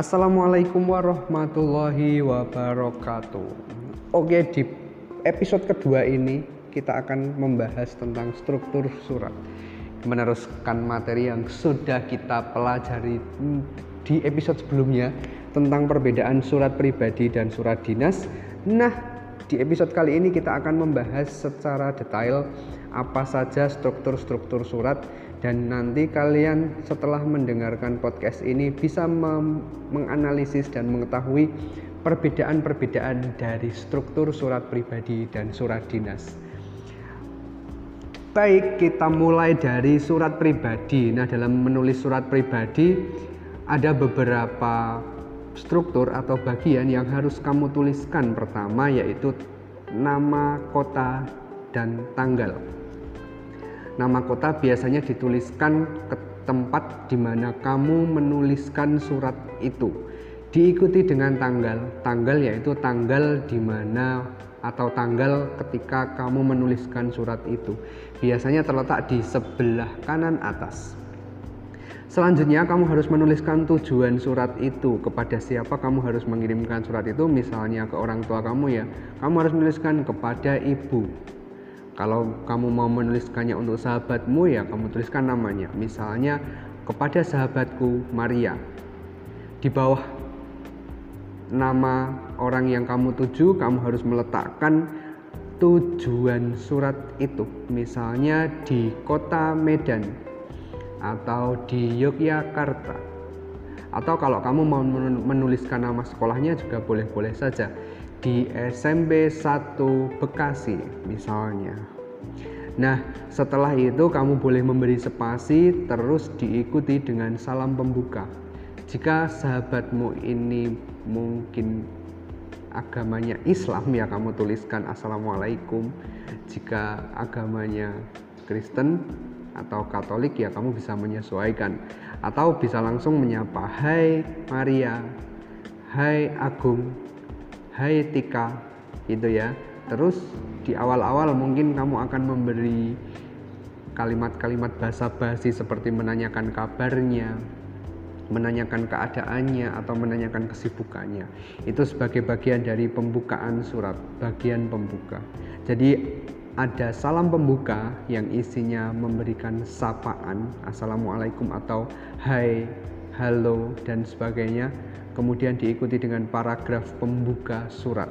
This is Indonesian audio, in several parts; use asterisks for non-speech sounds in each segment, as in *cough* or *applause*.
Assalamualaikum warahmatullahi wabarakatuh. Oke, di episode kedua ini kita akan membahas tentang struktur surat. Meneruskan materi yang sudah kita pelajari di episode sebelumnya tentang perbedaan surat pribadi dan surat dinas. Nah, di episode kali ini kita akan membahas secara detail apa saja struktur-struktur surat dan nanti kalian setelah mendengarkan podcast ini bisa menganalisis dan mengetahui perbedaan-perbedaan dari struktur surat pribadi dan surat dinas. Baik, kita mulai dari surat pribadi. Nah, dalam menulis surat pribadi ada beberapa struktur atau bagian yang harus kamu tuliskan. Pertama yaitu nama kota dan tanggal. Nama kota biasanya dituliskan ke tempat di mana kamu menuliskan surat itu. Diikuti dengan tanggal. Tanggal yaitu tanggal di mana atau tanggal ketika kamu menuliskan surat itu. Biasanya terletak di sebelah kanan atas. Selanjutnya kamu harus menuliskan tujuan surat itu kepada siapa kamu harus mengirimkan surat itu misalnya ke orang tua kamu ya. Kamu harus menuliskan kepada ibu kalau kamu mau menuliskannya untuk sahabatmu ya kamu tuliskan namanya. Misalnya kepada sahabatku Maria. Di bawah nama orang yang kamu tuju, kamu harus meletakkan tujuan surat itu. Misalnya di kota Medan atau di Yogyakarta. Atau kalau kamu mau menuliskan nama sekolahnya juga boleh-boleh saja di SMP 1 Bekasi misalnya. Nah, setelah itu kamu boleh memberi spasi terus diikuti dengan salam pembuka. Jika sahabatmu ini mungkin agamanya Islam ya kamu tuliskan Assalamualaikum. Jika agamanya Kristen atau Katolik ya kamu bisa menyesuaikan atau bisa langsung menyapa Hai Maria, Hai Agung, Hai Tika gitu ya. Terus di awal-awal mungkin kamu akan memberi kalimat-kalimat basa-basi seperti menanyakan kabarnya menanyakan keadaannya atau menanyakan kesibukannya. Itu sebagai bagian dari pembukaan surat bagian pembuka. Jadi ada salam pembuka yang isinya memberikan sapaan assalamualaikum atau hai halo dan sebagainya kemudian diikuti dengan paragraf pembuka surat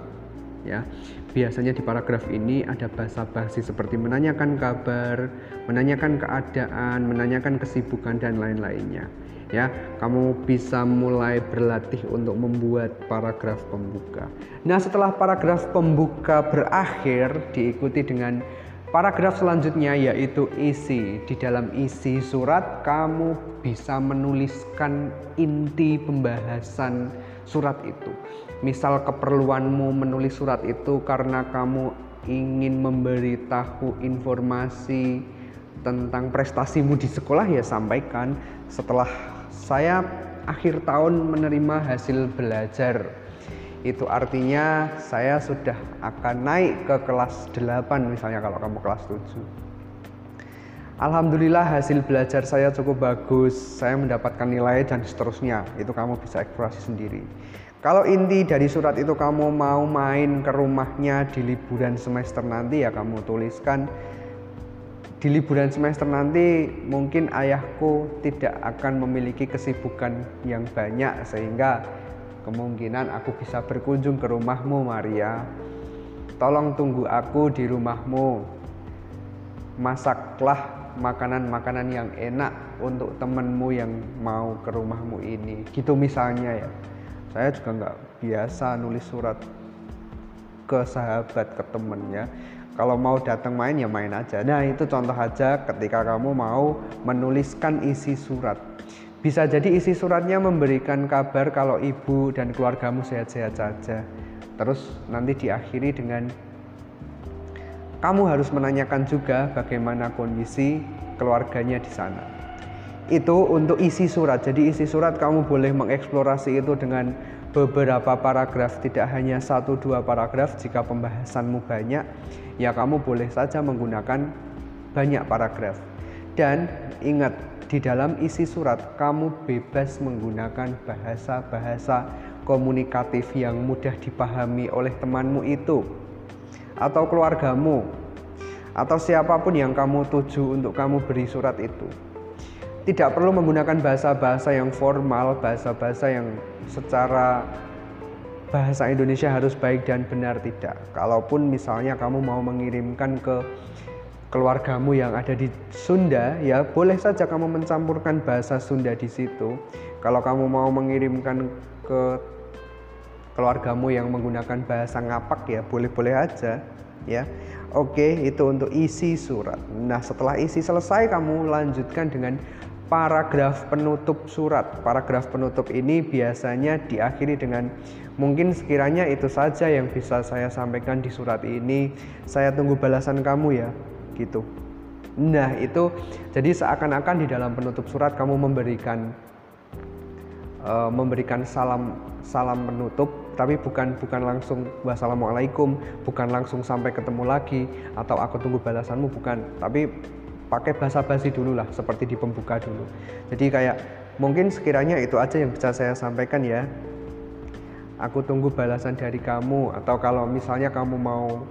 ya. Biasanya di paragraf ini ada bahasa basi seperti menanyakan kabar menanyakan keadaan menanyakan kesibukan dan lain-lainnya ya. Kamu bisa mulai berlatih untuk membuat paragraf pembuka. Nah setelah paragraf pembuka berakhir diikuti dengan Paragraf selanjutnya yaitu isi. Di dalam isi surat kamu bisa menuliskan inti pembahasan surat itu. Misal keperluanmu menulis surat itu karena kamu ingin memberitahu informasi tentang prestasimu di sekolah ya sampaikan setelah saya akhir tahun menerima hasil belajar itu artinya saya sudah akan naik ke kelas 8 misalnya kalau kamu kelas 7 Alhamdulillah hasil belajar saya cukup bagus saya mendapatkan nilai dan seterusnya. Itu kamu bisa eksplorasi sendiri. Kalau inti dari surat itu kamu mau main ke rumahnya di liburan semester nanti ya kamu tuliskan. Di liburan semester nanti mungkin ayahku tidak akan memiliki kesibukan yang banyak sehingga Kemungkinan aku bisa berkunjung ke rumahmu, Maria. Tolong tunggu aku di rumahmu. Masaklah makanan-makanan yang enak untuk temenmu yang mau ke rumahmu ini. Gitu misalnya ya. Saya juga nggak biasa nulis surat ke sahabat, ke temen ya. Kalau mau datang main ya main aja. Nah itu contoh aja ketika kamu mau menuliskan isi surat. Bisa jadi isi suratnya memberikan kabar kalau ibu dan keluargamu sehat-sehat saja. Terus nanti diakhiri dengan kamu harus menanyakan juga bagaimana kondisi keluarganya di sana. Itu untuk isi surat. Jadi isi surat kamu boleh mengeksplorasi itu dengan beberapa paragraf, tidak hanya satu dua paragraf. Jika pembahasanmu banyak, ya kamu boleh saja menggunakan banyak paragraf. Dan ingat, di dalam isi surat kamu bebas menggunakan bahasa-bahasa komunikatif yang mudah dipahami oleh temanmu itu atau keluargamu atau siapa pun yang kamu tuju untuk kamu beri surat itu. Tidak perlu menggunakan bahasa-bahasa yang formal, bahasa-bahasa yang secara bahasa Indonesia harus baik dan benar tidak. Kalaupun misalnya kamu mau mengirimkan ke keluargamu yang ada di Sunda, ya boleh saja kamu mencampurkan bahasa Sunda di situ. Kalau kamu mau mengirimkan ke keluargamu yang menggunakan bahasa ngapak ya boleh-boleh aja ya. Oke, itu untuk isi surat. Nah, setelah isi selesai kamu lanjutkan dengan paragraf penutup surat. Paragraf penutup ini biasanya diakhiri dengan mungkin sekiranya itu saja yang bisa saya sampaikan di surat ini. Saya tunggu balasan kamu ya, gitu. Nah, itu jadi seakan-akan di dalam penutup surat kamu memberikan uh, memberikan salam salam penutup tapi bukan bukan langsung wassalamualaikum bukan langsung sampai ketemu lagi atau aku tunggu balasanmu bukan. Tapi pakai bahasa basi dulu lah seperti di pembuka dulu. Jadi kayak mungkin sekiranya itu aja yang bisa saya sampaikan ya. Aku tunggu balasan dari kamu atau kalau misalnya kamu mau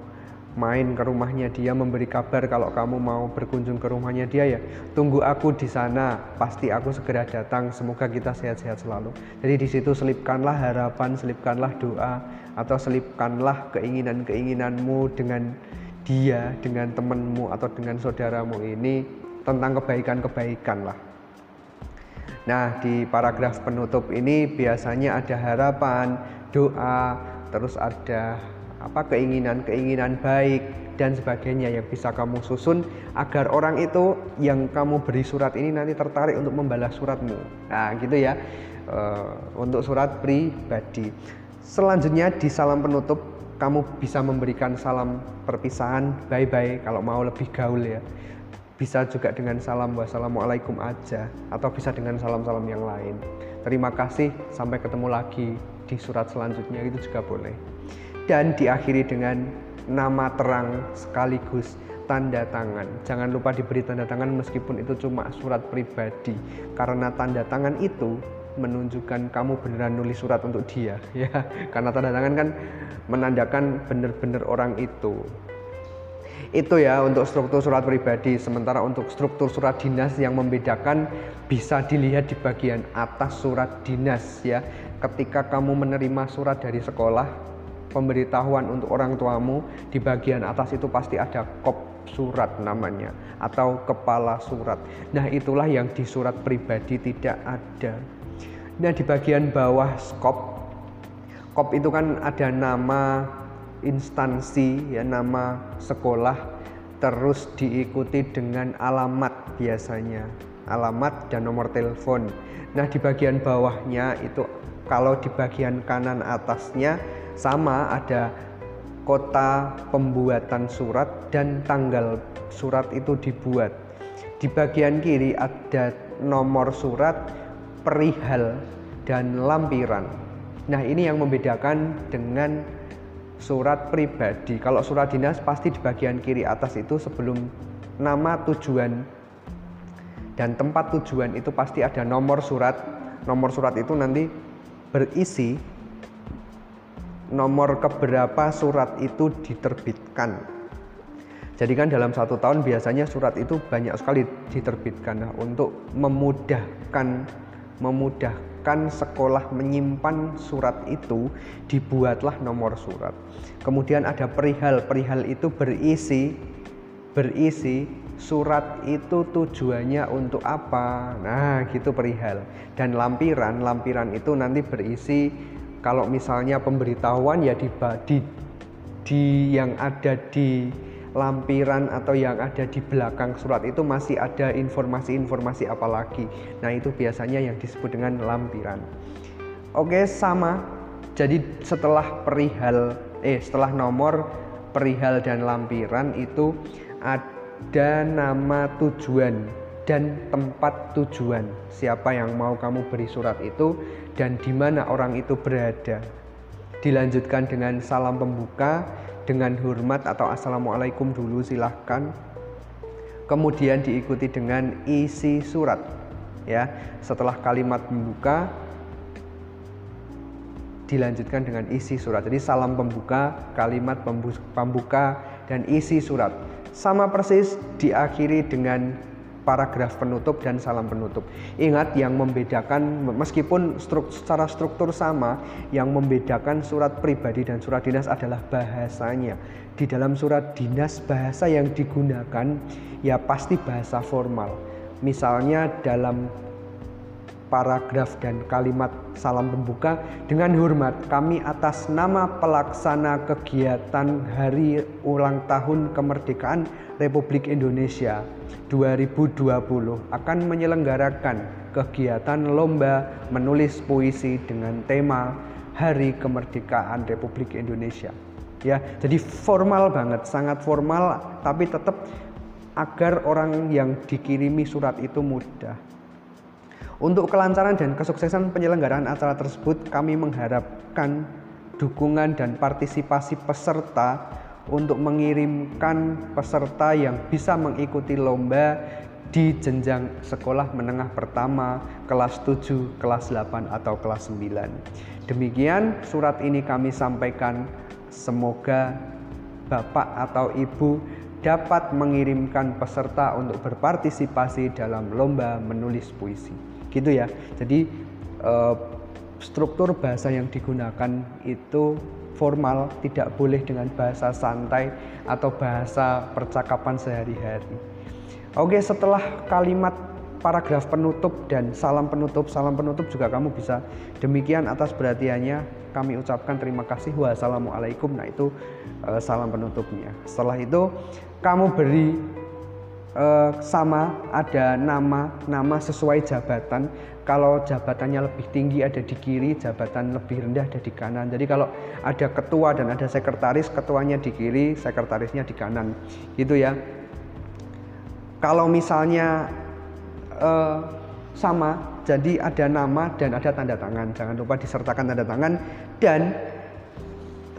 main ke rumahnya dia memberi kabar kalau kamu mau berkunjung ke rumahnya dia ya. Tunggu aku di sana pasti aku segera datang. Semoga kita sehat-sehat selalu. Jadi di situ selipkanlah harapan selipkanlah doa atau selipkanlah keinginan-keinginanmu dengan dia dengan temanmu atau dengan saudaramu ini tentang kebaikan-kebaikan lah. Nah, di paragraf penutup ini biasanya ada harapan, doa, terus ada apa keinginan-keinginan baik dan sebagainya yang bisa kamu susun agar orang itu yang kamu beri surat ini nanti tertarik untuk membalas suratmu. Nah, gitu ya. Uh, untuk surat pribadi. Selanjutnya di salam penutup kamu bisa memberikan salam perpisahan bye bye kalau mau lebih gaul ya bisa juga dengan salam wassalamualaikum aja atau bisa dengan salam-salam yang lain terima kasih sampai ketemu lagi di surat selanjutnya itu juga boleh dan diakhiri dengan nama terang sekaligus tanda tangan. Jangan lupa diberi tanda tangan meskipun itu cuma surat pribadi. Karena tanda tangan itu menunjukkan kamu beneran nulis surat untuk dia *laughs* ya. Karena tanda tangan kan menandakan bener-bener orang itu. Itu ya untuk struktur surat pribadi. Sementara untuk struktur surat dinas yang membedakan bisa dilihat di bagian atas surat dinas ya. Ketika kamu menerima surat dari sekolah pemberitahuan untuk orang tuamu di bagian atas itu pasti ada kop surat namanya atau kepala surat nah itulah yang di surat pribadi tidak ada Nah di bagian bawah skop, skop itu kan ada nama instansi ya nama sekolah terus diikuti dengan alamat biasanya alamat dan nomor telepon. Nah di bagian bawahnya itu kalau di bagian kanan atasnya sama ada kota pembuatan surat dan tanggal surat itu dibuat. Di bagian kiri ada nomor surat perihal dan lampiran. Nah, ini yang membedakan dengan surat pribadi. Kalau surat dinas pasti di bagian kiri atas itu sebelum nama tujuan dan tempat tujuan itu pasti ada nomor surat. Nomor surat itu nanti berisi nomor keberapa surat itu diterbitkan. Jadi kan dalam satu tahun biasanya surat itu banyak sekali diterbitkan. Nah, untuk memudahkan memudahkan sekolah menyimpan surat itu dibuatlah nomor surat kemudian ada perihal perihal itu berisi berisi surat itu tujuannya untuk apa nah gitu perihal dan lampiran lampiran itu nanti berisi kalau misalnya pemberitahuan ya di, di, di yang ada di lampiran atau yang ada di belakang surat itu masih ada informasi-informasi apa lagi. Nah, itu biasanya yang disebut dengan lampiran. Oke, sama. Jadi setelah perihal eh setelah nomor perihal dan lampiran itu ada nama tujuan dan tempat tujuan. Siapa yang mau kamu beri surat itu dan di mana orang itu berada. Dilanjutkan dengan salam pembuka dengan hormat atau assalamualaikum dulu silahkan. Kemudian diikuti dengan isi surat ya. Setelah kalimat pembuka dilanjutkan dengan isi surat. Jadi salam pembuka kalimat pembuka dan isi surat. Sama persis diakhiri dengan paragraf penutup dan salam penutup. Ingat yang membedakan meskipun struk, secara struktur sama, yang membedakan surat pribadi dan surat dinas adalah bahasanya. Di dalam surat dinas bahasa yang digunakan ya pasti bahasa formal. Misalnya dalam paragraf dan kalimat salam pembuka dengan hormat kami atas nama pelaksana kegiatan hari ulang tahun kemerdekaan Republik Indonesia 2020 akan menyelenggarakan kegiatan lomba menulis puisi dengan tema Hari Kemerdekaan Republik Indonesia. Ya, jadi formal banget, sangat formal tapi tetap agar orang yang dikirimi surat itu mudah. Untuk kelancaran dan kesuksesan penyelenggaraan acara tersebut, kami mengharapkan dukungan dan partisipasi peserta untuk mengirimkan peserta yang bisa mengikuti lomba di jenjang sekolah menengah pertama, kelas 7, kelas 8 atau kelas 9. Demikian surat ini kami sampaikan semoga Bapak atau Ibu dapat mengirimkan peserta untuk berpartisipasi dalam lomba menulis puisi gitu ya. Jadi uh, struktur bahasa yang digunakan itu formal tidak boleh dengan bahasa santai atau bahasa percakapan sehari-hari. Oke setelah kalimat paragraf penutup dan salam penutup salam penutup juga kamu bisa demikian atas perhatiannya. Kami ucapkan terima kasih. Wassalamualaikum. Nah itu uh, salam penutupnya. Setelah itu kamu beri uh, sama ada nama nama sesuai jabatan. Kalau jabatannya lebih tinggi ada di kiri jabatan lebih rendah ada di kanan. Jadi kalau ada ketua dan ada sekretaris ketuanya di kiri sekretarisnya di kanan. Gitu ya. Kalau misalnya uh, sama jadi ada nama dan ada tanda tangan. Jangan lupa disertakan tanda tangan. Dan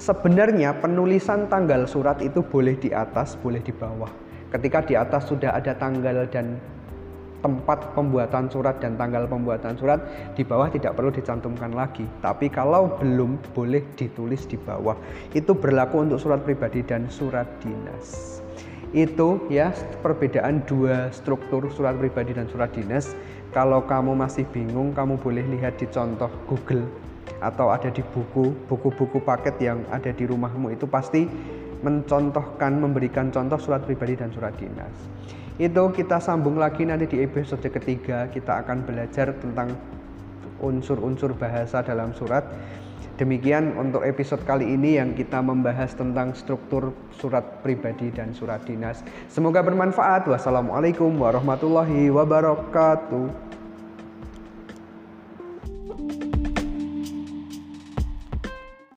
sebenarnya penulisan tanggal surat itu boleh di atas boleh di bawah Ketika di atas sudah ada tanggal dan tempat pembuatan surat dan tanggal pembuatan surat di bawah tidak perlu dicantumkan lagi. Tapi kalau belum boleh ditulis di bawah. Itu berlaku untuk surat pribadi dan surat dinas. Itu ya perbedaan dua struktur surat pribadi dan surat dinas. Kalau kamu masih bingung, kamu boleh lihat di contoh Google atau ada di buku buku-buku paket yang ada di rumahmu itu pasti mencontohkan, memberikan contoh surat pribadi dan surat dinas. Itu kita sambung lagi nanti di episode ketiga, kita akan belajar tentang unsur-unsur bahasa dalam surat. Demikian untuk episode kali ini yang kita membahas tentang struktur surat pribadi dan surat dinas. Semoga bermanfaat. Wassalamualaikum warahmatullahi wabarakatuh.